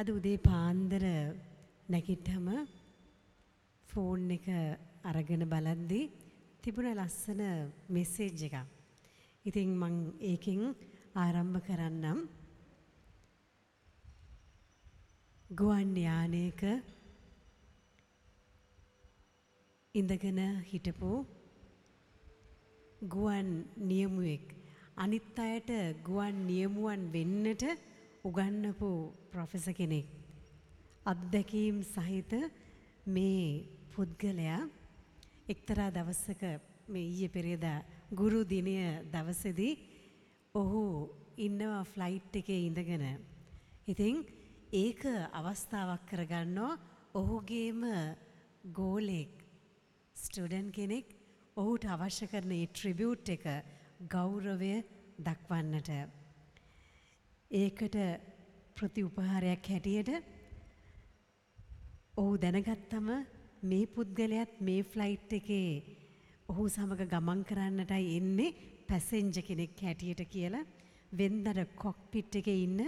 අද උදේ පාන්දර නැගිට්ටම ෆෝන් එක අරගෙන බලද්දි තිබුණ ලස්සන මෙසේජ් එකක්. ඉතින් මං ඒකෙන් ආරම්භ කරන්නම්. ගුවන් යානයක ඉඳගෙන හිටපු ගුවන් නියමුවෙක් අනිත් අයට ගුවන් නියමුවන් වෙන්නට උගන්නපු ප්‍රොෆෙස කෙනෙක්. අත්දැකීම් සහිත මේ පුද්ගලයා එක්තරා දවසක මේ ඊයේ පෙරේදා ගුරු දිනය දවසේදී ඔහු ඉන්නවා ෆ්ලයිට් එකේ ඉඳගෙන. ඉතින් ඒක අවස්ථාවක් කරගන්නවා ඔහුගේම ගෝලෙක් ස්ටුඩන්ට් කෙනෙක් ඔහුට අවශ්‍ය කරන ඒ ට්‍රිබියුට් එක ගෞරවය දක්වන්නට. ඒකට ප්‍රති උපහාරයක් හැටියට ඔහු දැනගත්තම මේ පුද්ගලයාත් මේ ෆ්ලයිට් එකේ ඔහු සමග ගමන් කරන්නටයි එන්නේ පැසෙන්ජ කෙනෙක් හැටියට කියලා. වෙන්දර කොක්පිට් එකේ ඉන්න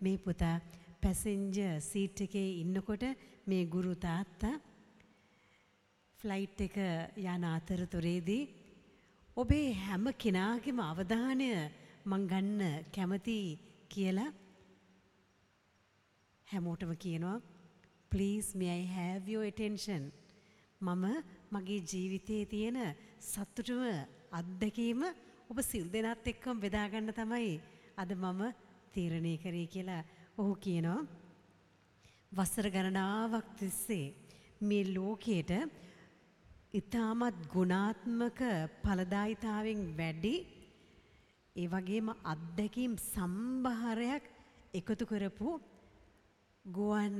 මේ පුතා පැසෙන්ජ සීට් එකේ ඉන්නකොට මේ ගුරු තාත්තා ෆ්ලයිට් එක යන අතරතුරේදී ඔබේ හැම කෙනාගේම අවධානය මං ගන්න කැමති කියලා හැමෝටම කියනවා please may I have your attention? මම මගේ ජීවිතයේ තියෙන සතුටුම අත්දැකීම ඔබ සිල් දෙනාත් එක්කම බෙදා ගන්න තමයි අද මම තීරණය කරේ කියලා ඔහු කියනවා. වසර ගණනාවක් තිස්සේ මේ ලෝකයට ඉතාමත් ගුණාත්මක ඵලදායිතාවෙන් වැඩි ඒ වගේම අත්දැකීම් සම්භාරයක් එකතු කරපු ගුවන්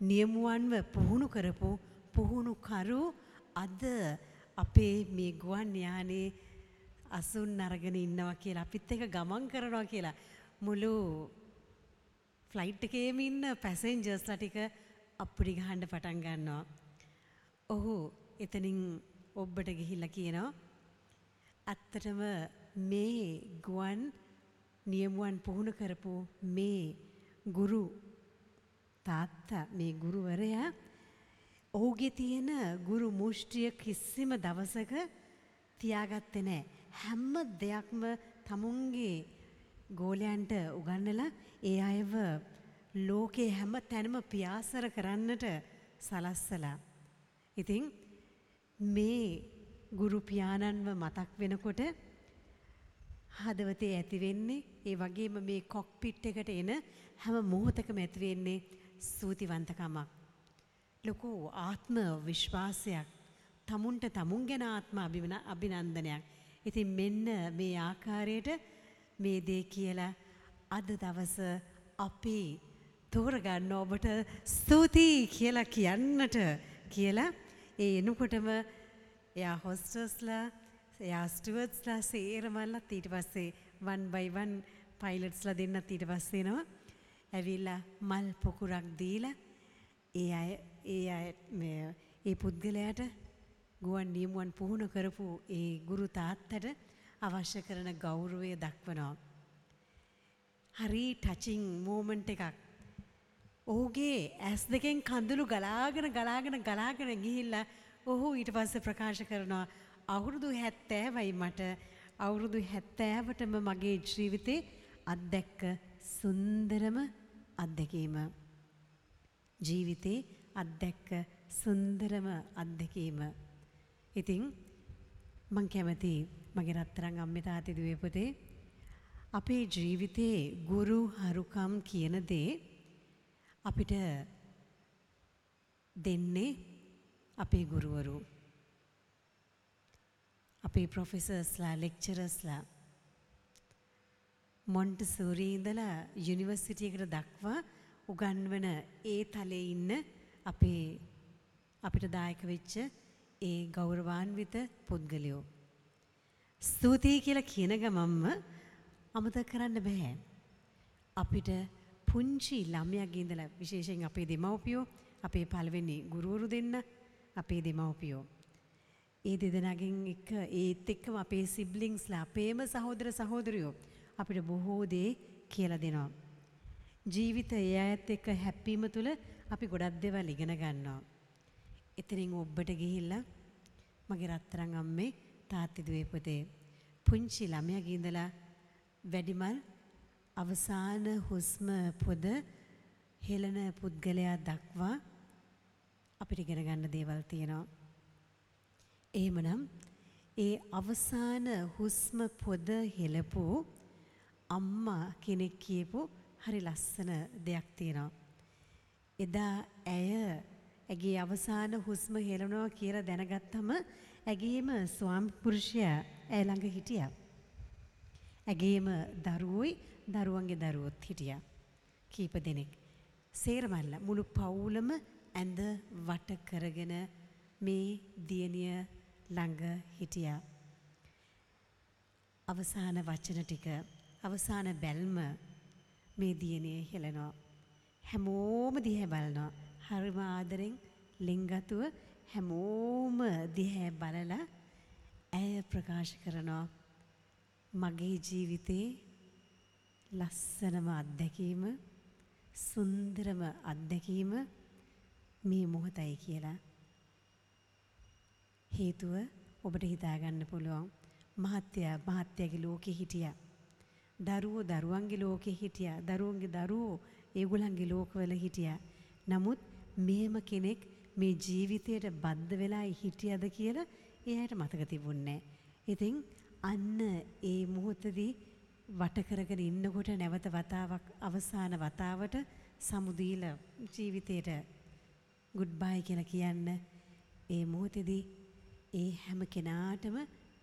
නියමුවන්ව පුහුණු කරපු පුහුණුකරු අද අපේ මේ ගුවන් යානේ අසුන් අරගෙන ඉන්නවා කියලා අපිත් එක ගමන් කරනවා කියලා මුළු ෆ්ලයිට් එකේම ඉන්න පැසෙන්ජර්ස්ලා ටික අප්පුඩි ගහන්න පටන් ගන්නවා. ඔහු එතනින් ඔබ්බට ගිහිල්ලා කියනවා ඇත්තටම මේ ගුවන් නියමුවන් පුහුණු කරපු මේ ගුරු තාත්තා මේ ගුරුවරයා ඔහුගේ තියෙන ගුරු මුෂ්ටිය කිසිම දවසක තියාගත්තේ නැහැ. හැම දෙයක්ම තමුන්ගේ ගෝලයන්ට උගන්නලා ඒ අයව ලෝකේ හැම තැනම පියාසර කරන්නට සලස්සලා. ඉතින් මේ ගුරු පියාණන්ව මතක් වෙනකොට හදවතේ ඇති වෙන්නේ ඒ වගේම මේ කොක්පිට් එකට එන හැම මොහොතකම ඇති වෙන්නේ ස්තුතිවන්තකමක්. ලොකු ආත්ම විශ්වාසයක්. තමුන්ට තමුන් ගැන ආත්ම අභිනන්දනයක්. ඉතින් මෙන්න මේ ආකාරයට මේ දේ කියලා අද දවස අපි තෝරගන්න ඔබට ස්තුතියි කියලා කියන්නට කියලා ඒ එනකොටම එයා හොස්ටර්ස්ලා එයා ස්ටුවර්ඩ්ස්ලා සේරමල්ලත් ඊට පස්සේ වන් බයි වන් පයිලට්ස්ලා දෙන්නත් ඊට පස්සේ එනවා ඇවිල්ලා මල් පොකුරක් දීලා ඒ අය ඒ අය ඒ පුද්ගලයාට ගුවන් නියමුවන් පුහුණු කරපු ඒ ගුරු තාත්තට අවශ්‍ය කරන ගෞරවය දක්වනවා. හරි ටචිං මෝමන්ට් එකක්. ඔහුගේ ඇස් දෙකෙන් කඳුළු ගලාගෙන ගලාගෙන ගලාගෙන ගිහිල්ලා ඔහු ඊට පස්සේ ප්‍රකාශ කරනවා අවුරුදු 70යි මට අවුරුදු 70ටම මගේ ජීවිතේ අත්දැක්ක සුන්දරම අත්දැකීම. ජීවිතේ අත්දැක්ක සුන්දරම අත්දැකීම. ඉතින් මං කැමති මගේ රත්තරන් අම්මේ තාත්තේ දුවේ පුතේ අපේ ජීවිතේ ගුරු හරුකම් කියන දේ අපිට දෙන්නේ අපේ ගුරුවරු අපේ ප්‍රොෆෙසර්ස්ලා ලෙක්චරර්ස්ලා මොන්ටසෝරි ඉඳලා යුනිවර්සිටි එකට දක්වා උගන්වන ඒ තලයේ ඉන්න අපේ අපිට දායක වෙච්ච ඒ ගෞරවාන්විත පුද්ගලයෝ. ස්තුතියි කියලා කියන ගමන්ම අමතක කරන්න බෑ. අපිට පුංචි ළමයාගේ ඉඳලා විශේෂයෙන් අපේ දෙමව්පියෝ අපේ පළවෙනි ගුරුවරු දෙන්න අපේ දෙමව්පියෝ. ඒ දෙදෙනාගෙන් එක ඒත් එක්කම අපේ සිබ්ලිංස්ලා අපේම සහෝදර සහෝදරයෝ අපිට බොහෝ දේ කියලා දෙනවා. ජීවිතය ඒ අයත් එක්ක හැප්පීම තුළ අපි ගොඩක් දේවල් ඉගෙන ගන්නවා. එතනින් ඔබට ගිහිල්ලා මගේ රත්තරන් අම්මේ තාත්ති දුවේ පුතේ පුංචි ළමයාගේ ඉඳලා වැඩිමල් අවසාන හුස්ම පොද හෙළන පුද්ගලයා දක්වා අපිට ඉගෙන ගන්න දේවල් තියෙනවා. එහෙමනම් ඒ අවසාන හුස්ම පොද හෙලපු අම්මා කෙනෙක් කියපු හරි ලස්සන දෙයක් තියෙනවා. එදා ඇය ඇගේ අවසාන හුස්ම හෙලනවා කියලා දැනගත්තම ඇගේම ස්වාමි පුරුෂයා ඇය ළඟ හිටියා. ඇගේම දරුවෝයි දරුවන්ගේ දරුවොත් හිටියා. කීප දෙනෙක්. සේරමල්ල මුළු පවුලම ඇඳ වට කරගෙන මේ දියණිය ළඟ හිටියා. අවසාන වචන ටික අවසාන බැල්ම මේ දියණිය හෙලනවා. හැමෝම දිහා බලනවා. හරිම ආදරෙන් ලිංගතුව හැමෝම දිහා බලලා ඇය ප්‍රකාශ කරනවා මගේ ජීවිතේ ලස්සනම අත්දැකීම සුන්දරම අත්දැකීම මේ මොහොතයි කියලා. හේතුව ඔබට හිතාගන්න පුළුවන් මහත්තයා මහත්තයාගේ ලෝකෙ හිටියා. දරුවෝ දරුවන්ගේ ලෝකෙ හිටියා. දරුවන්ගේ දරුවෝ ඒගොල්ලන්ගේ ලෝකවල හිටියා. නමුත් මේම කෙනෙක් මේ ජීවිතයට බද්ධ වෙලා හිටියද කියලා එයාට මතක තිබුණේ ඉතින් අන්න ඒ මොහොතදී වට කරගෙන ඉන්නකොට නැවත වතාවක් අවසාන වතාවට සමුදීල ජීවිතේට ගුඩ් බයි කියලා කියන්න ඒ මොහොතේදී ඒ හැම කෙනාටම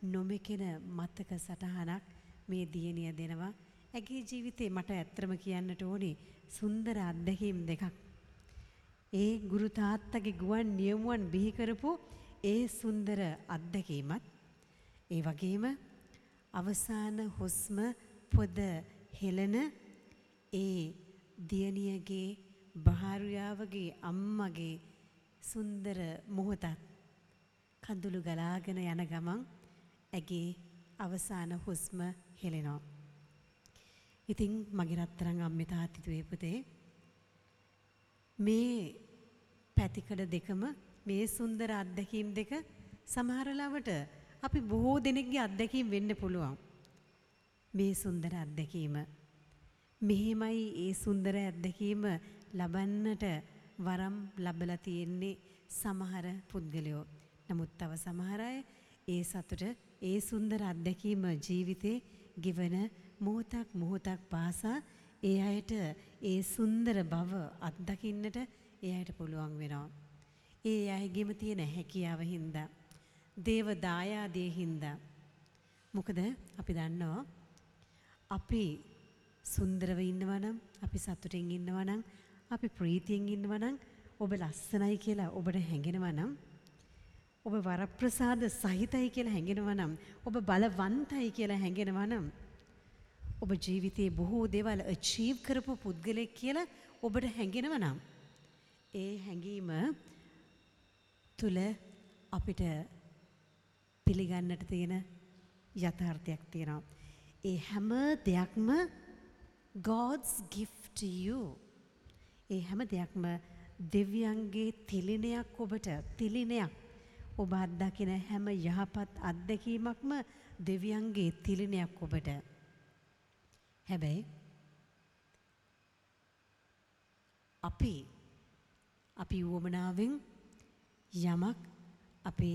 නොමෙකෙන මතක සටහනක් මේ දියණිය දෙනවා. ඇගේ ජීවිතේ මට ඇත්තම කියන්නට ඕනේ සුන්දර අත්දැකීම් දෙකක්. ඒ ගුරු තාත්තගේ ගුවන් නියමුවන් බිහි කරපු ඒ සුන්දර අත්දැකීමත් ඒ වගේම අවසාන හුස්ම පොද හෙලන ඒ දියණියගේ භාර්යාවගේ අම්මගේ සුන්දර මොහොතත් කඳුළු ගලාගෙන යන ගමන් ඇගේ අවසාන හුස්ම හෙලෙනවා. ඉතින් මගේ රත්තරන් අම්මේ තාත්ති දුවේ පුතේ මේ පැතිකඩ දෙකම මේ සුන්දර අත්දැකීම් දෙක සමහර ලාවට අපි බොහෝ දෙනෙක්ගේ අත්දැකීම් වෙන්න පුළුවන්. මේ සුන්දර අත්දැකීම. මෙහෙමයි ඒ සුන්දර අත්දැකීම ලබන්නට වරම් ලබලා තියෙන්නේ සමහර පුද්ගලයෝ. නමුත් තව සමහර අය ඒ සතුට ඒ සුන්දර අත්දැකීම ජීවිතේ ගෙවන මොහොතක් මොහොතක් පාසා ඒ අයට ඒ සුන්දර බව අත්දකින්නට ඒ අයට පුළුවන් වෙනවා. ඒ අයගෙම තියෙන හැකියාව හින්දා. දේව දායාදේ හින්දා. මොකද අපි දන්නවා අපි සුන්දරව ඉන්නවා නම් අපි සතුටින් ඉන්නවා නම් අපි ප්‍රීතියෙන් ඉන්නවා නම් ඔබ ලස්සනයි කියලා ඔබට හැඟෙනවා නම් ඔබ වරප්‍රසාද සහිතයි කියලා හැඟෙනවා නම් ඔබ බලවන්තයි කියලා හැඟෙනවා නම් ඔබ ජීවිතයේ බොහෝ දේවල් අචීව් කරපු පුද්ගලෙක් කියලා ඔබට හැඟෙනවා නම් ඒ හැඟීම තුල අපිට පිළිගන්නට තියෙන යථාර්ථයක් තියෙනවා. ඒ හැම දෙයක්ම God's gift to you. ඒ හැම දෙයක්ම දෙවියන්ගේ තිලිනයක් ඔබට තිලිනයක් ඔබ අත්දකින හැම යහපත් අත්දැකීමක්ම දෙවියන්ගේ තිලිනයක් ඔබට. හැබැයි අපි අපි වුවමනාවෙන් යමක් අපි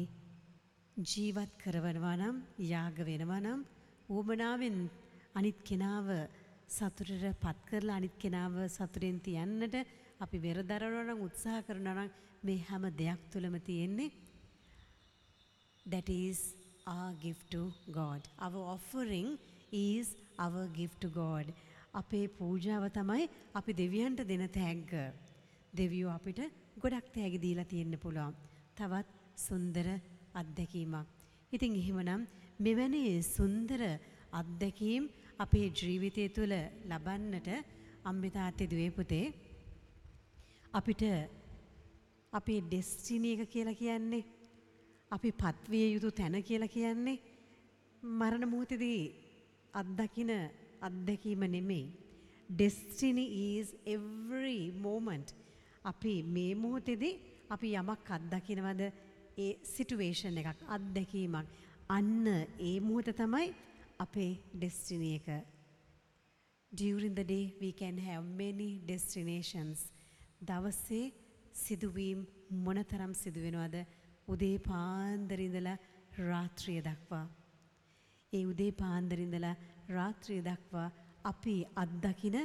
ජීවත් කරවනවා නම් යාග වෙනවා නම් වුවමනාවෙන් අනිත් කෙනාව සතුටට පත් කරලා අනිත් කෙනාව සතුටෙන් තියන්නට අපි වෙරදරනවා නම් උත්සාහ කරනවා නම් මේ හැම දෙයක් තුළම තියෙන්නේ that is our gift to God. Our offering is our gift to God. අපේ පූජාව තමයි අපි දෙවියන්ට දෙන තෑග්ග. දෙවියෝ අපිට ගොඩක් තෑගි දීලා තියෙන්න පුළුවන්. තවත් සුන්දර අත්දැකීමක්. ඉතින් එහෙමනම් මෙවැනි සුන්දර අත්දැකීම් අපේ ජීවිතය තුළ ලබන්නට අම්මේ තාත්තේ දුවේ පුතේ අපිට අපේ ඩෙස්ටිනි එක කියලා කියන්නේ අපි පත්විය යුතු තැන කියලා කියන්නේ මරණ මොහොතේදී අත්දකින අත්දැකීම නෙමෙයි. destiny is every moment. අපි මේ මොහොතේදී අපි යමක් අත්දකිනවද ඒ සිටුවේෂන් එකක් අත්දැකීමක් අන්න ඒ මොහොත තමයි අපේ ඩෙස්ටිනි එක. During the day we can have many destinations. දවසේ සිදුවීම් මොනතරම් සිදුවෙනවද උදේ පාන්දර ඉඳලා රාත්‍රිය දක්වා. ඒ උදේ පාන්දර ඉඳලා රාත්‍රිය දක්වා අපි අත්දකින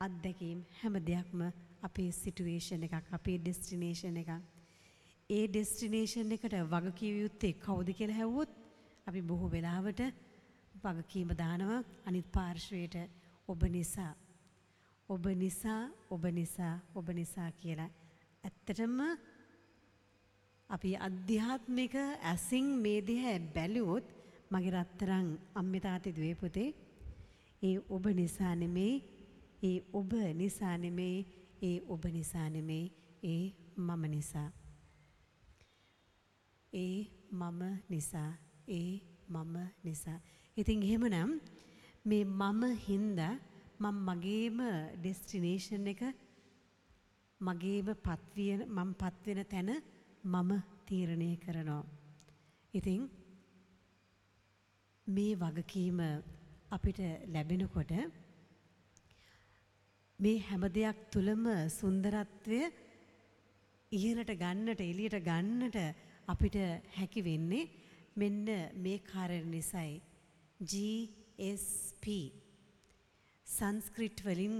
අත්දැකීම් හැම දෙයක්ම අපේ සිටුවේෂන් එකක් අපේ ඩෙස්ටිනේෂන් එකක්. ඒ ඩෙස්ටිනේෂන් එකට වගකිව යුත්තේ කවුද කියලා හැව්වොත් අපි බොහෝ වෙලාවට වගකීම දානවා අනිත් පාර්ශ්වයට ඔබ නිසා. ඔබ නිසා ඔබ නිසා ඔබ නිසා කියලා. ඇත්තටම අපි අධ්‍යාත්මික ඇසින් මේ දිහැ බැලුවොත් මගේ රත්තරන් අම්මේ තාත්තේ දුවේ පුතේ ඒ ඔබ නිසා නෙමේ ඒ ඔබ නිසා නෙමේ ඒ ඔබ නිසා නෙමේ ඒ මම නිසා. ඒ මම නිසා ඒ මම නිසා. ඉතින් එහෙමනම් මේ මම හින්දා මම මගේම ඩෙස්ටිනේෂන් එක මගේම පත්විය මම පත්වෙන තැන මම තීරණය කරනවා. ඉතින් මේ වගකීම අපිට ලැබෙනකොට මේ හැම දෙයක් තුළම සුන්දරත්වය ඉහළට ගන්නට එළියට ගන්නට අපිට හැකි වෙන්නේ මෙන්න මේ කාරණ නිසයි. GSP සංස්ක්‍රිට් වලින්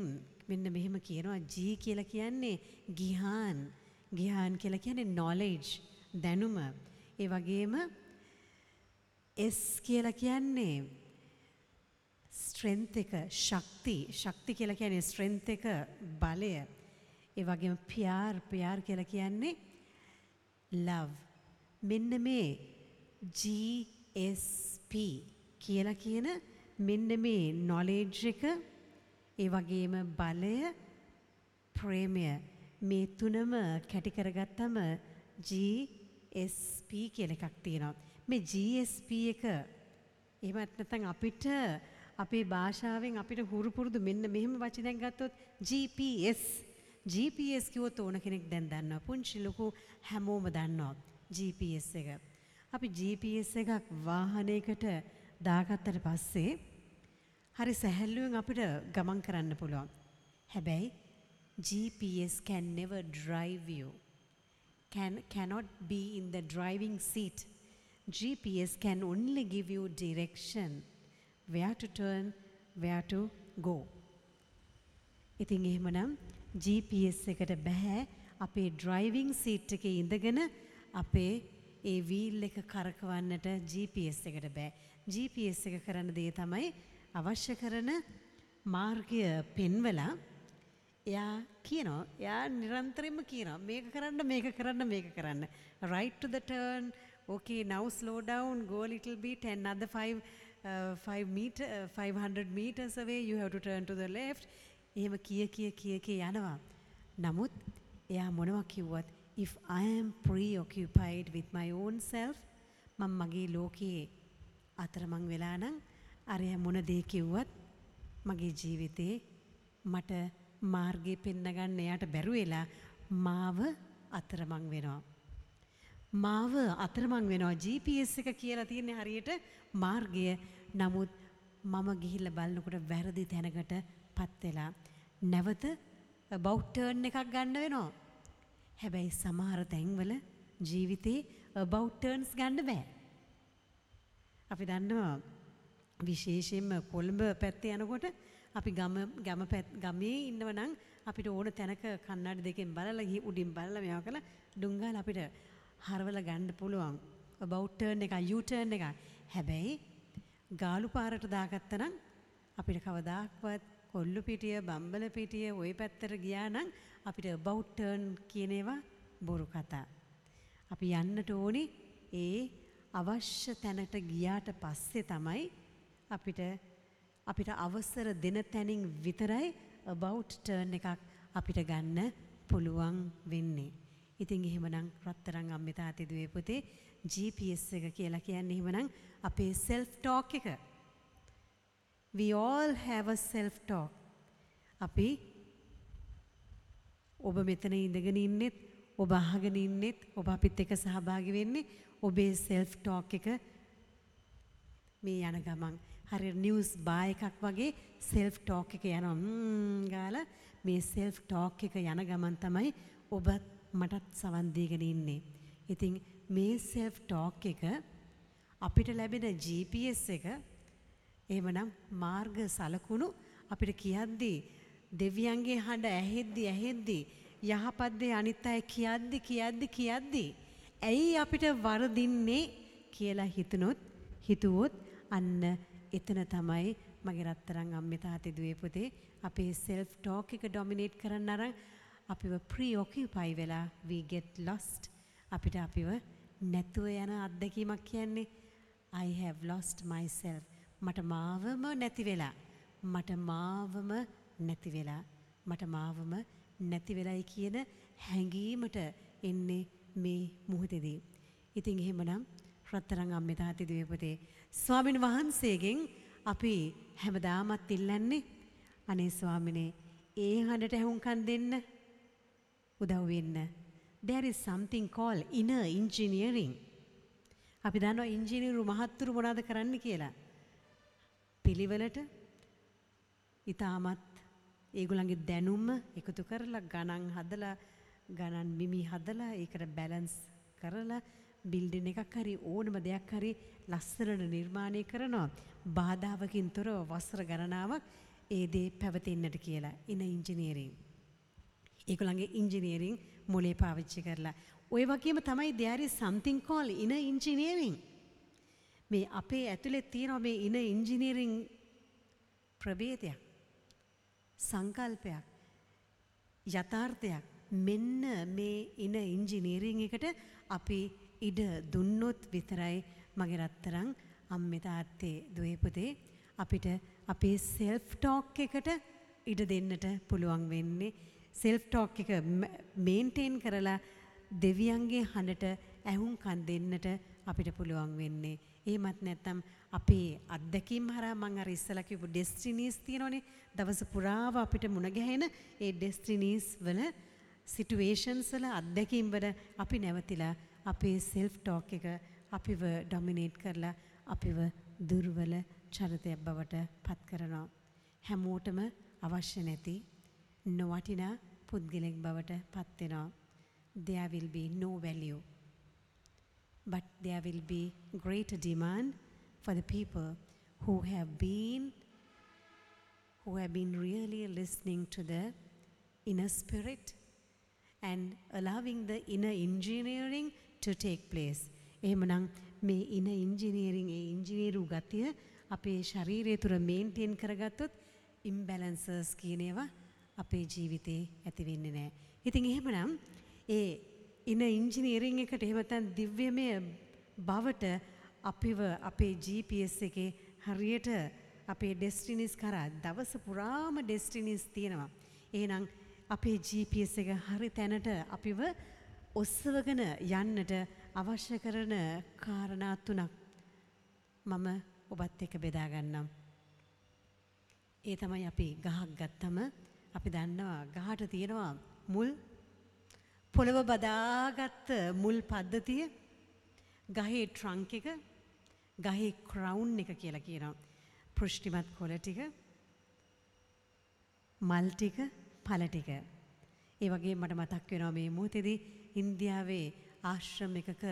මෙන්න මෙහෙම කියනවා. G කියලා කියන්නේ ගිහාන්. ගිහාන් කියලා කියන්නේ knowledge දැනුම. ඒ වගේම S කියලා කියන්නේ ස්ට්‍රෙන්ත් එක ශක්ති. ශක්ති කියලා කියන්නේ ස්ට්‍රෙන්ත් එක බලය. ඒ වගේම පියාර් පියාර් කියලා කියන්නේ love. මෙන්න මේ GSP කියලා කියන මෙන්න මේ knowledge එක ඒ වගේම බලය ප්‍රේමය. මේ තුනම කැටි කරගත්තම GSP කියලා එකක් තියෙනවා. මේ GSP එක එහෙමත් නැත්නම් අපිට අපේ භාෂාවෙන් අපිට හුරු පුරුදු මෙන්න මෙහෙම වචනයක් ගත්තොත් GPS GPS කිව්වොත් ඕන කෙනෙක් දැන් දන්නවා. පුංචි ලොකු හැමෝම දන්නවා GPS එක. අපි GPS එකක් වාහනයකට දාගත්තට පස්සේ හරි සැහැල්ලුවෙන් අපිට ගමන් කරන්න පුළුවන්. හැබැයි GPS can never drive you. Can cannot be in the driving seat. GPS can only give you direction where to turn, where to go. ඉතින් එහෙමනම් GPS එකට බෑ අපේ ඩ්‍රයිවිං සීට් එකේ ඉඳගෙන අපේ ඒ වීල් එක කරකවන්නට GPS එකට බෑ. GPS එක කරන දේ තමයි අවශ්‍ය කරන මාර්ගය පෙන්වලා එයා කියනවා එයා නිරන්තරයෙන්ම කියනවා මේක කරන්න මේක කරන්න මේක කරන්න right to the turn. Okay now slow down. Go a little bit. Another 5 uh, 5 meter uh, 500 meters away. You have to turn to the left. එහෙම කිය කිය කිය කිය යනවා. නමුත් එයා මොනවා කිව්වත් if i am preoccupied with my own self මම මගේ ලෝකයේ අතරමං වෙලා නම් අරය මොන දේ කිව්වත් මගේ ජීවිතේ මට මාර්ගය පෙන්නගන්න එයාට බැරුව වෙලා මාව අතරමං වෙනවා. මාව අතරමං වෙනවා GPS එක කියලා තියෙන්නේ හරියට මාර්ගය නමුත් මම ගිහිල්ලා බලනකොට වැරදි තැනකට පත් වෙලා නැවත about turn එකක් ගන්න වෙනවා. හැබැයි සමහර තැන්වල ජීවිතේ about turns ගන්න බෑ. අපි දන්නවා විශේෂයෙන්ම කොළඹ පැත්තේ යනකොට අපි ගම ගම ගමේ ඉන්නව නම් අපිට ඕන තැනක කන්නඩි දෙකෙන් බලලා ගිහ උඩින් බලලා මේවා කළා ඩුංගාල අපිට හරවල ගන්න පුළුවන් about turn එක U turn එක හැබැයි ගාලු පාරට දාගත්තා නම් අපිට කවදාක්වත් කොල්ලු පිටිය බම්බල පිටිය ওই පැත්තට ගියා නම් අපිට about turn කියන ඒවා බොරු කතා. අපි යන්නට ඕනේ ඒ අවශ්‍ය තැනට ගියාට පස්සේ තමයි අපිට අපිට අවසර දෙන තැනින් විතරයි about turn එකක් අපිට ගන්න පුළුවන් වෙන්නේ. ඉතින් එහෙමනම් රත්තරන් අම්මේ තාත්තේ දුවේ පුතේ GPS එක කියලා කියන්නේ එහෙමනම් අපේ self talk එක. We all have a self talk. අපි ඔබ මෙතන ඉඳගෙන ඉන්නෙත් ඔබ අහගෙන ඉන්නෙත් ඔබ අපිත් එක්ක සහභාගී වෙන්නේ ඔබේ සෙල්ෆ් ටෝක් එක මේ යන ගමන් හරි නිවුස් බා එකක් වගේ සෙල්ෆ් ටෝක් එක යනවා ම්ම් ගාලා මේ සෙල්ෆ් ටෝක් එක යන ගමන් තමයි ඔබත් මටත් සවන් දීගෙන ඉන්නේ. ඉතින් මේ සෙල්ෆ් ටෝක් එක අපිට ලැබෙන GPS එක එහෙමනම් මාර්ග සලකුණු අපිට කියද්දී දෙවියන්ගේ හඬ ඇහෙද්දි ඇහෙද්දි යහපත් දේ අනිත් අය කියද්දි කියද්දි කියද්දි ඇයි අපිට වරදින්නේ කියලා හිතනොත් හිතුවොත් අන්න එතන තමයි මගේ රත්තරන් අම්මේ තාත්තේ දුවේ පුතේ අපේ self talk එක dominate කරන්න අරන් අපිව preoccupy වෙලා we get lost. අපිට අපිව නැතුව යන අත්දැකීමක් කියන්නේ I have lost myself. මට මාවම නැති වෙලා. මට මාවම නැති වෙලා. මට මාවම නැති වෙලයි කියන හැඟීමට එන්නේ මේ මුහුදේදී. ඉතින් එහෙමනම් රත්තරන් අම්මේ තාත්තේ දුවේ පුතේ ස්වාමින් වහන්සේගෙන් අපි හැමදාමත් ඉල්ලන්නේ අනේ ස්වාමිනේ ඒ හඬට ඇහුම්කන් දෙන්න උදව් වෙන්න. There is something called inner engineering. අපි දන්නවා ඉංජිනේරු මහත්තුරු මොනවද කරන්න කියලා. පිළිවෙලට ඊටමත් ඒගොල්ලන්ගේ දැනුම එකතු කරලා ගණන් හදලා ගණන් මිමි හදලා ඒකට බැලන්ස් කරලා බිල්ඩින් එකක් හරි ඕනම දෙයක් හරි ලස්සනට නිර්මාණය කරනවා. බාධාවකින් තොරව වසර ගණනාවක් ඒ දේ පැවතෙන්නට කියලා. ඉන ඉංජිනේරින්. ඒගොල්ලන්ගේ ඉංජිනේරින් මොලේ පාවිච්චි කරලා. ඔය වගේම තමයි there is something called inner engineering. මේ අපේ ඇතුලේ තියෙනවා මේ ඉන ඉංජිනේරින් ප්‍රභේදයක් සංකල්පයක් යථාර්ථයක්. මෙන්න මේ ඉන ඉංජිනේරින් එකට අපි ඉඩ දුන්නොත් විතරයි මගේ රත්තරන් අම්මේ තාත්තේ දුවේ පුතේ අපිට අපේ සෙල්ෆ් ටෝක් එකට ඉඩ දෙන්නට පුළුවන් වෙන්නේ සෙල්ෆ් ටෝක් එක මේන්ටේන් කරලා දෙවියන්ගේ හඬට ඇහුම්කන් දෙන්නට අපිට පුළුවන් වෙන්නේ. එහෙමත් නැත්නම් අපේ අත්දැකීම් හරහා මම අර ඉස්සලා කිව්ව ඩෙස්ටිනීස් තියෙනවනේ. දවස පුරාව අපිට මුණ ගැහෙන ඒ ඩෙස්ටිනීස් වල සිටුේෂන්ස් වල අත්දැකීම් වල අපි නැවතිලා අපේ සෙල්ෆ් ටෝක් එක අපිව ඩොමිනේට් කරලා අපිව දුර්වල චරිතයක් බවට පත් කරනවා. හැමෝටම අවශ්‍ය නැති නොවටිනා පුද්ගලෙක් බවට පත් වෙනවා. There will be no value. But there will be greater demand for the people who have been who have been really listening to the inner spirit and allowing the inner engineering to take place. එහෙමනම් මේ ඉන engineering ඒ ඉංජිනේරු ගතිය අපේ ශරීරය තුර maintain කරගත්තොත් ඉම්බැලන්සර්ස් කියන ඒවා අපේ ජීවිතේ ඇති වෙන්නේ නැහැ. ඉතින් එහෙමනම් ඒ ඉන ඉංජිනේරින් එකට එහෙම නැත්නම් දිව්‍යමය බවට අපිව අපේ GPS එකේ හරියට අපේ ඩෙස්ටිනිස් කරා දවස පුරාම ඩෙස්ටිනිස් තියෙනවා. එහෙනම් අපේ GPS එක හරි තැනට අපිව ඔස්සවගෙන යන්නට අවශ්‍ය කරන කාරණා තුනක් මම ඔබත් එක්ක බෙදා ගන්නම්. ඒ තමයි අපි ගහක් ගත්තම අපි දන්නවා ගහට තියෙනවා මුල් පොළව බදාගත්ත මුල් පද්ධතිය ගහේ ට්‍රංක් එක ගහේ ක්‍රවුන් එක කියලා කියනවා. පෘෂ්ටිමත් කොළ ටික මල් ටික පල ටික. ඒ වගේ මට මතක් වෙනවා මේ මොහොතේදී ඉන්දියාවේ ආශ්‍රම එකක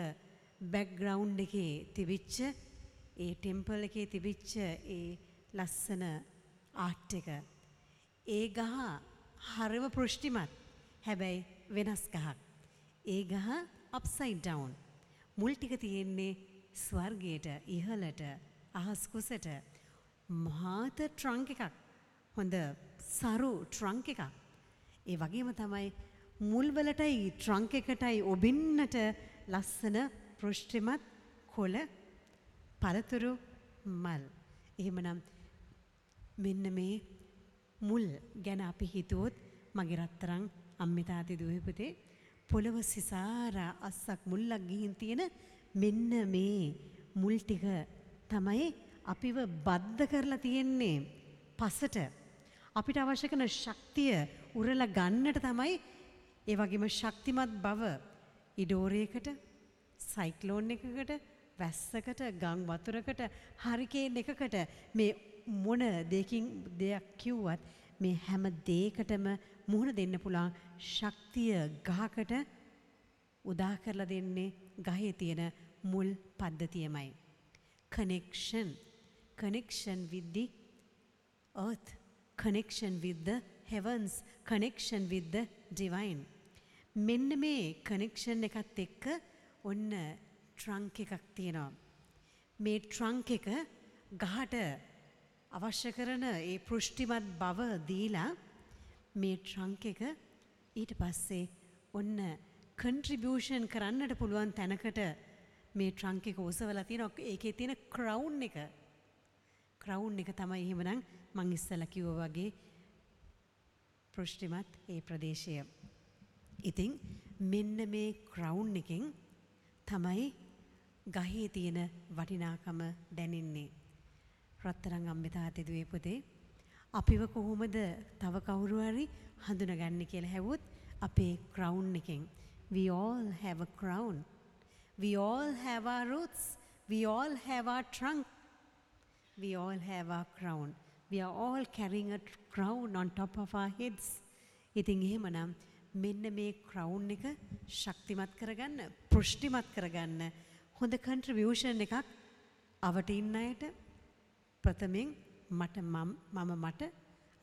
බැක්ග්‍රවුන්් එකේ තිබිච්ච ඒ ටෙම්පල් එකේ තිබිච්ච ඒ ලස්සන ආට් එක. ඒ ගහ හරිම පෘෂ්ටිමත් හැබැයි වෙනස් ගහක්. ඒ ගහ අප්සයිඩ් ඩවුන්. මුල් ටික තියෙන්නේ ස්වර්ගයට ඉහළට අහස් කුසට මහාත ට්‍රංක් එකක් හොඳ සරු ට්‍රංක් එකක්. ඒ වගේම තමයි මුල්වලටයි ට්‍රංක් එකටයි ඔබින්නට ලස්සන පෘෂ්ටිමත් කොළ පළතුරු මල්. එහෙමනම් මෙන්න මේ මුල් ගැන අපි හිතුවොත් මගේ රත්තරන් අම්මිතාති දුවපුතේ පොළව සිසාරා අස්සක් මුල්ලක් ගිහින් තියෙන මෙන්න මේ මුල් ටික තමයි අපිව බද්ධ කරලා තියෙන්නේ පසට අපිට අවශ්‍ය කරන ශක්තිය උරලා ගන්නට තමයි ඒ වගේම ශක්තිමත් බව ඉඩෝරයකට සයික්ලෝන් එකකට වැස්සකට ගං වතුරකට හරිකේන් එකකට මේ මොන දෙකින් දෙයක් කිව්වත් මේ හැම දේකටම මුහුණ දෙන්න පුළුවන් ශක්තිය ගහකට උදා කරලා දෙන්නේ ගහේ තියෙන මුල් පද්ධතියමයි. connection connection with the earth connection with the heavens connection with the divine මෙන්න මේ කනෙක්ෂන් එකත් එක්ක ඔන්න ට්‍රංක් එකක් තියෙනවා. මේ ට්‍රංක් එක ගහට අවශ්‍ය කරන ඒ පෘෂ්ටිමත් බව දීලා මේ ට්‍රංක් එක ඊට පස්සේ ඔන්න කන්ට්‍රිබියෂන් කරන්නට පුළුවන් තැනකට මේ ට්‍රංක් එක ඔසවලා තියෙන ඒකේ තියෙන ක්‍රවුන් එක ක්‍රවුන් එක තමයි එහෙමනම් මං ඉස්සලා කිව්වා වගේ පෘෂ්ටිමත් ඒ ප්‍රදේශය. ඉතින් මෙන්න මේ ක්‍රවුන් එකෙන් තමයි ගහේ තියෙන වටිනාකම දැනෙන්නේ. රත්තරන් අම්බිතා තෙදුවේ පුතේ අපිව කොහොමද තව කවුරු හරි හඳුනගන්නේ කියලා හැවුවොත් අපේ ක්‍රවුන් එකෙන්. We all have a crown. We all have our roots. We all have our trunk. We all have our crown. We are all carrying a crown on top of our heads. ඉතින් එහෙමනම් මෙන්න මේ crown එක ශක්තිමත් කරගන්න පෘෂ්ටිමත් කරගන්න හොඳ contribution එකක් අවට ඉන්න අයට. ප්‍රථමයෙන් මට මම මට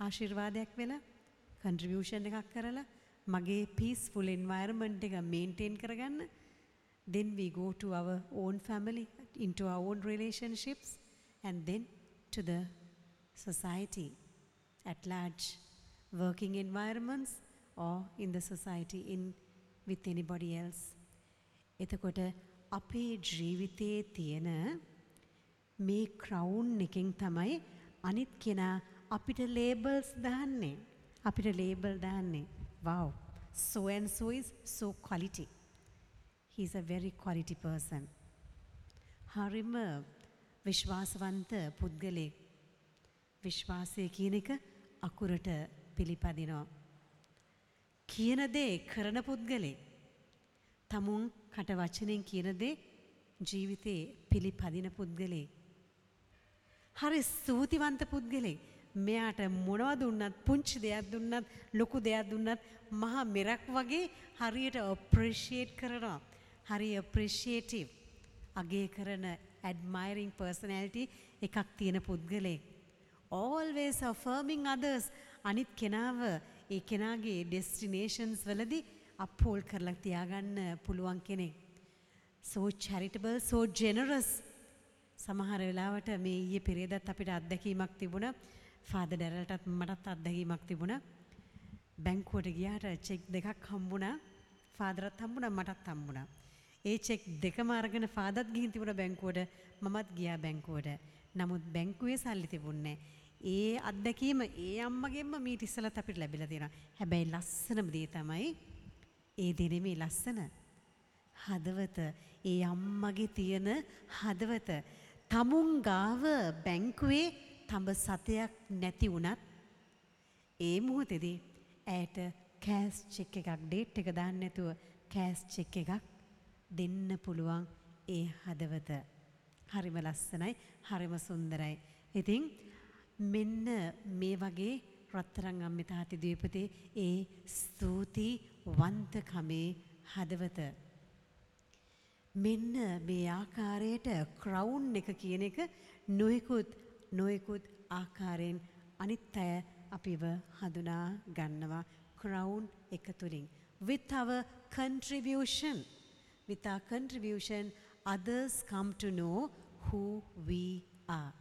ආශිර්වාදයක් වෙලා කන්ට්‍රිබියුෂන් එකක් කරලා මගේ පීස්ෆුල් එන්වයරන්මන්ට් එක මේන්ටේන් කරගන්න. Then we go to our own family into our own relationships and then to the society at large. Working environments or in the society in with anybody else එතකොට අපේ ජීවිතයේ තියෙන මේ crown එකෙන් තමයි අනිත් කෙනා අපිට ලේබල්ස් දාන්නේ. අපිට ලේබල් දාන්නේ. wow so and so is so quality. he's a very quality person. හරිම විශ්වාසවන්ත පුද්ගලයෙක්. විශ්වාසය කියන එක අකුරට පිළිපදිනවා. කියන දේ කරන පුද්ගලෙක්. තමුන් කට වචනෙන් කියන දේ ජීවිතේ පිළිපදින පුද්ගලෙක්. හරි ස්තුතිවන්ත පුද්ගලෙක්. මෙයාට මොනවද දුන්නත් පුංචි දෙයක් දුන්නත් ලොකු දෙයක් දුන්නත් මහා මෙරක් වගේ හරියට අප්‍රීෂিয়েට් කරනවා. හරි අප්‍රීෂিয়েටිව්. අගේ කරන admiring personality එකක් තියෙන පුද්ගලෙක්. always affirming others අනිත් කෙනාව ඒ කෙනාගේ ඩෙස්ටිනේෂන්ස් වලදී අප්හෝල් කරලා තියාගන්න පුළුවන් කෙනෙක්. so charitable so generous සමහර වෙලාවට මේ ඊයේ පෙරේදත් අපිට අත්දැකීමක් තිබුණා. ෆාදර් ඩැරල්ටත් මටත් අත්දැකීමක් තිබුණා. බැංකුවට ගියාට චෙක් දෙකක් හම්බුණා. ෆාදරත් හම්බුණා මටත් හම්බුණා. ඒ චෙක් දෙකම අරගෙන ෆාදත් ගිහින් තිබුණා බැංකුවට මමත් ගියා බැංකුවට. නමුත් බැංකුවේ සල්ලි තිබුණේ ඒ අත්දැකීම ඒ අම්මගෙන්ම මීට ඉස්සලත් අපිට ලැබිලා තියෙනවා. හැබැයි ලස්සනම දේ තමයි ඒ දෙනෙමේ ලස්සන හදවත ඒ අම්මගේ තියෙන හදවත තමුන් ගාව බැංකුවේ තඹ සතයක් නැති වුණත් ඒ මොහොතේදී ඇයට කෑස් චෙක් එකක් ඩේට් එක දාන්න නැතුව කෑස් චෙක් එකක් දෙන්න පුළුවන් ඒ හදවත. හරිම ලස්සනයි, හරිම සුන්දරයි. ඉතින් මෙන්න මේ වගේ රත්තරන් අම්මේ තාත්ති දීපතේ ඒ ස්තුති වන්තකමේ හදවත. මෙන්න මේ ආකාරයට ක්‍රවුන් එක කියන එක නොයෙකුත් නොයෙකුත් ආකාරයෙන් අනිත් අය අපිව හඳුනා ගන්නවා ක්‍රවුන් එක තුලින්. With our contribution with our contribution others come to know who we are.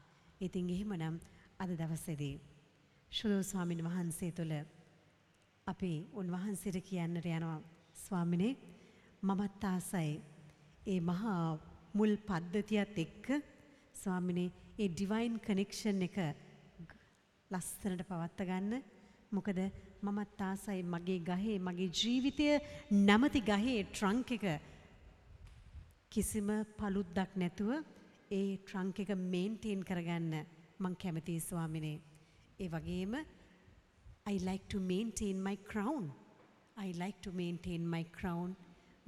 ඉතින් එහෙමනම් අද දවසේදී ශුදෝ ස්වාමීන් වහන්සේ තුළ අපි උන්වහන්සේට කියන්නට යනවා. ස්වාමිනේ මමත් ආසයි. ඒ මහා මුල් පද්ධතියත් එක්ක ස්වාමිනේ ඒ ඩිවයින් කනෙක්ෂන් එක ලස්සනට පවත්ත ගන්න. මොකද මමත් ආසයි මගේ ගහේ මගේ ජීවිතය නැමති ගහේ ට්‍රංක් එක කිසිම පළුද්දක් නැතුව ඒ ට්‍රංක් එක මේන්ටේන් කරගන්න. මං කැමතියි ස්වාමිනේ. ඒ වගේම I like to maintain my crown. I like to maintain my crown.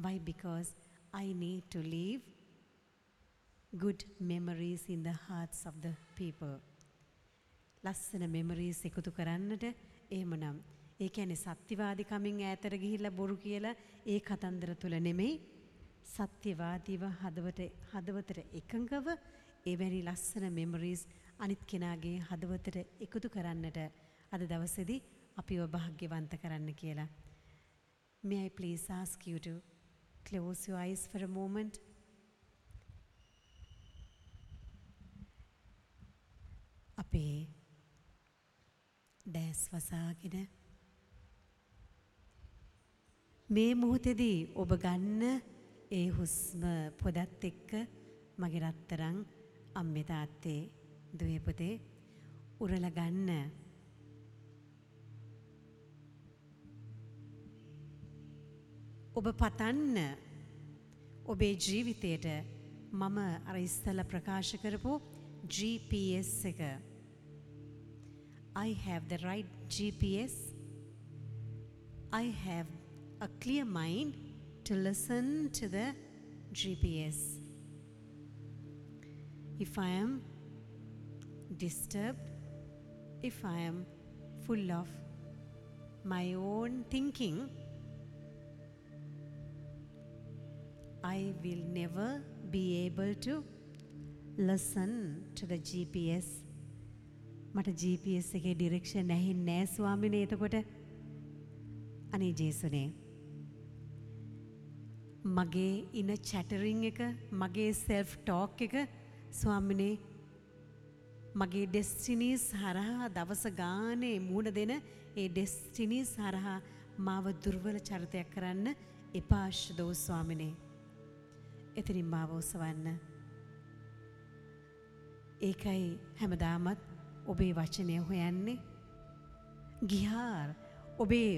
Why? Because I need to leave good memories in the hearts of the people. ලස්සන මෙමරීස් එකතු කරන්නට එහෙමනම් ඒ කියන්නේ සත්‍යවාදිකමින් ඈතට ගිහිල්ලා බොරු කියලා ඒ කතන්දර තුල නෙමෙයි සත්‍යවාදීව හදවත හදවතට එකඟව එවැනි ලස්සන මෙමරීස් අනිත් කෙනාගේ හදවතට එකතු කරන්නට අද දවසේදී අපිව භාග්‍යවන්ත කරන්න කියලා. May I please ask you to close your eyes for a moment? අපේ දැස් වසාගෙන මේ මොහොතේදී ඔබ ගන්න ඒ හුස්ම පොදත් එක්ක මගේ රත්තරන් අම්මේ තාත්තේ දුවේ පුතේ උරලා ගන්න ඔබ පතන්න ඔබේ ජීවිතයට මම අර ඉස්සල ප්‍රකාශ කරපු GPS එක I have the right GPS. I have a clear mind to listen to the GPS. If I am disturbed, if I am full of my own thinking, I will never be able to listen to the GPS. මට GPS එකේ direction ඇහෙන්නේ නෑ ස්වාමිනේ එතකොට අනේ ජේසුනේ මගේ ඉන චැටරින් එක මගේ සෙල්ෆ් ටෝක් එක ස්වාමිනේ මගේ ඩෙස්ටිනීස් හරහා දවස ගානේ මූුණ දෙන ඒ ඩෙස්ටිනීස් හරහා මාව දුර්වල චරිතයක් කරන්න එපාශ්දෝ ස්වාමිනේ. එතනින් මාව ඔසවන්න. ඒකයි හැමදාමත් ඔබේ වචනය හොයන්නේ. ගිහාර් ඔබේ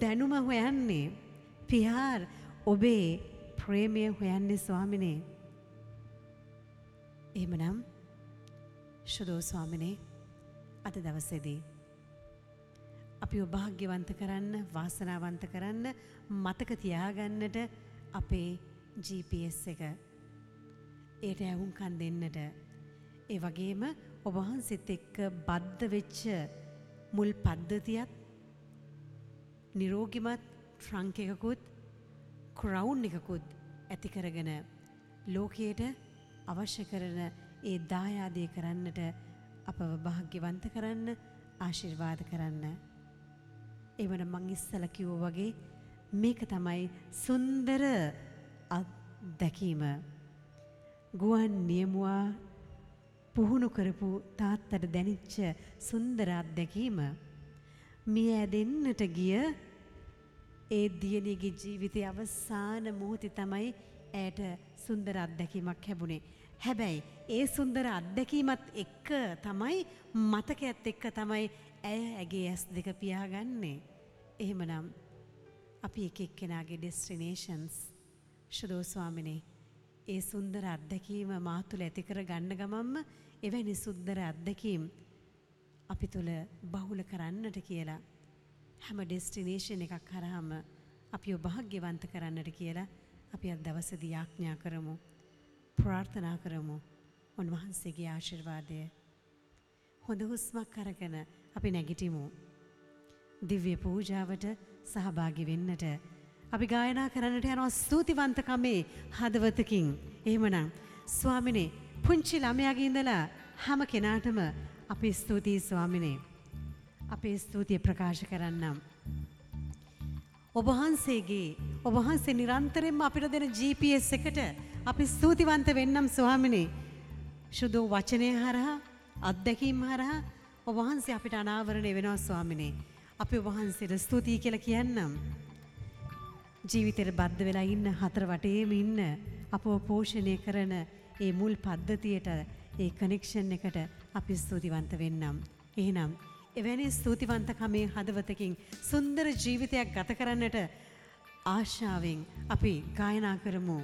දැනුම හොයන්නේ. පිහාර් ඔබේ ප්‍රේමය හොයන්නේ ස්වාමිනේ. එහෙමනම් ශුදෝ ස්වාමිනේ අද දවසේදී අපි ඔභාග්‍යවන්ත කරන්න වාසනාවන්ත කරන්න මතක තියාගන්නට අපේ GPS එක ඒට ඇහුම්කන් දෙන්නට. ඒ වගේම ඔබහන්සෙත් එක්ක බද්ධ වෙච්ච මුල් පද්ධතියත් නිරෝගිමත් ට්‍රංක එකකුත් ක්‍රවුන් එකකුත් ඇති කරගෙන ලෝකයට අවශ්‍ය කරන ඒ දායාදය කරන්නට අපව භාග්‍යවන්ත කරන්න ආශිර්වාද කරන්න. එවන මං ඉස්සල කිව්ව වගේ මේක තමයි සුන්දර අත්දැකීම. ගුවන් නියමුවා පුහුණු කරපු තාත්තට දැනිච්ච සුන්දර අත්දැකීම මිය ඇදෙන්නට ගිය ඒ දියණියගේ ජීවිතයේ අවසාන මොහොතේ තමයි ඇයට සුන්දර අත්දැකීමක් ලැබුණේ. හැබැයි ඒ සුන්දර අත්දැකීමත් එක්ක තමයි මතකයත් එක්ක තමයි ඇය ඇගේ ඇස් දෙක පියාගන්නේ. එහෙමනම් අපි එක එක්කෙනාගේ ඩෙස්ටිනේෂන්ස් ශුදෝ ස්වාමිනේ ඒ සුන්දර අත්දැකීම මා තුළ ඇති කර ගන්න ගමන්ම එවැනි සුන්දර අත්දැකීම් අපි තුළ බහුල කරන්නට කියලා හැම ඩෙස්ටිනේෂන් එකක් කරාම අපි භාග්‍යවන්ත කරන්නට කියලා අපි අද දවසේදී යාඥා කරමු ප්‍රාර්ථනා කරමු. උන්වහන්සේගේ ආශිර්වාදය හොඳ හුස්මක් අරගෙන අපි නැගිටිමු. දිව්‍ය පූජාවට සහභාගි වෙන්නට අපි ගායනා කරන්නට යනවා ස්තුතිවන්තකමේ හදවතකින්. එහෙමනම් ස්වාමිනේ පුංචි ළමයාගේ ඉඳලා හැම කෙනාටම අපි ස්තුතියි ස්වාමිනේ. අපේ ස්තුතිය ප්‍රකාශ කරන්නම්. ඔබහන්සේගේ ඔබහන්සේ නිරන්තරයෙන්ම අපිට දෙන GPS එකට අපි ස්තුතිවන්ත වෙන්නම් ස්වාමිනේ. ශුදෝ වචනය හරහා අත්දැකීම් හරහා ඔබහන්සේ අපිට අනාවරණය වෙනවා ස්වාමිනේ. අපි ඔබහන්සේට ස්තුතියි කියලා කියන්නම්. ජීවිතේට බද්ධ වෙලා ඉන්න හතර වටේම ඉන්න අපව පෝෂණය කරන ඒ මුල් පද්ධතියට ඒ කනෙක්ෂන් එකට අපි ස්තුතිවන්ත වෙන්නම්. එහෙනම් එවැනි ස්තුතිවන්තකමේ හදවතකින් සුන්දර ජීවිතයක් ගත කරන්නට ආශාවෙන් අපි ගායනා කරමු.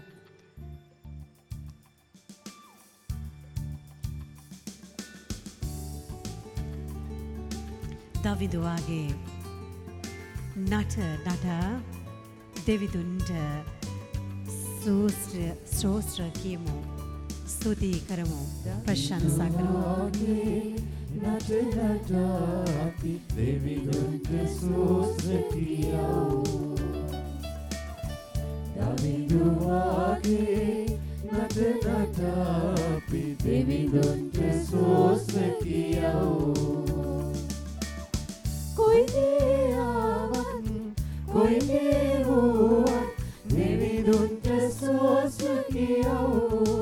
දවිදුවාගේ නට නටා දෙවිදුන්ට සූස්ත්‍ර ශ්‍රෝස්ත්‍ර කියමු. ස්තුතියි කරමු. ප්‍රශංසා කරමු. Nacenateati, Davidunque sus repiau. Daviduagi, Nacenateati, Davidunque sus repiau. Koineavan, koinehuan, Davidunque sus repiau.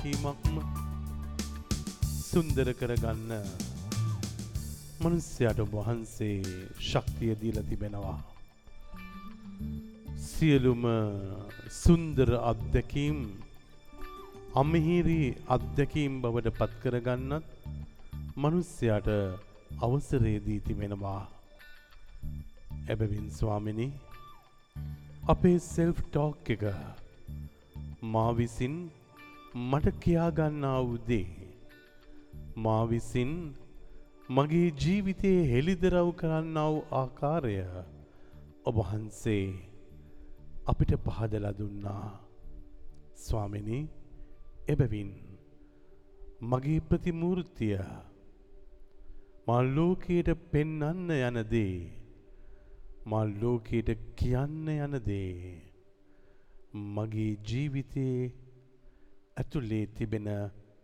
අත්දැකීමක්ම සුන්දර කරගන්න මනුස්්‍යයට වහන්සේ ශක්තිය දීල තිබෙනවා. සියලුම සුන්දර අත්දැකීම් අමහිරි අත්දැකීම් බවට පත්කරගන්නත් මනුස්්‍යයට අවසරේදී තිබෙනවා. එබැවින් ස්වාමිනි අපේ සෙල්ෆ් ටෝක් එක මා විසින් මට කියාගන්නා වූදේ මා විසින් මගේ ජීවිතයේ හෙළිදරව් කරන්නා වූ ආකාරය ඔබහන්සේ අපිට පහදලා දුන්නා. ස්වාමිනි එබැවින් මගේ ප්‍රතිමූර්තිය මා ලෝකයට පෙන්නන්න යන දේ මා ලෝකයට කියන්න යන දේ මගේ ජීවිතයේ ඇතුලේ තිබෙන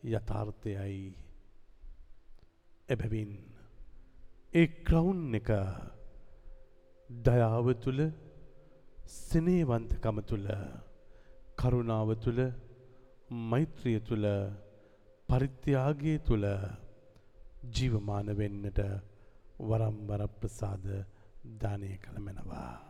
යථාර්ථයයි එබැවින් ඒ ක්‍රවුන් එක දයාව තුළ සනේවන්තකම තුළ කරුණාව තුළ මෛත්‍රිය තුළ පරිත්‍යාගය තුළ ජීවමාන වෙන්නට වරම්බර ප්‍රසාද දානය කළ මැනවා.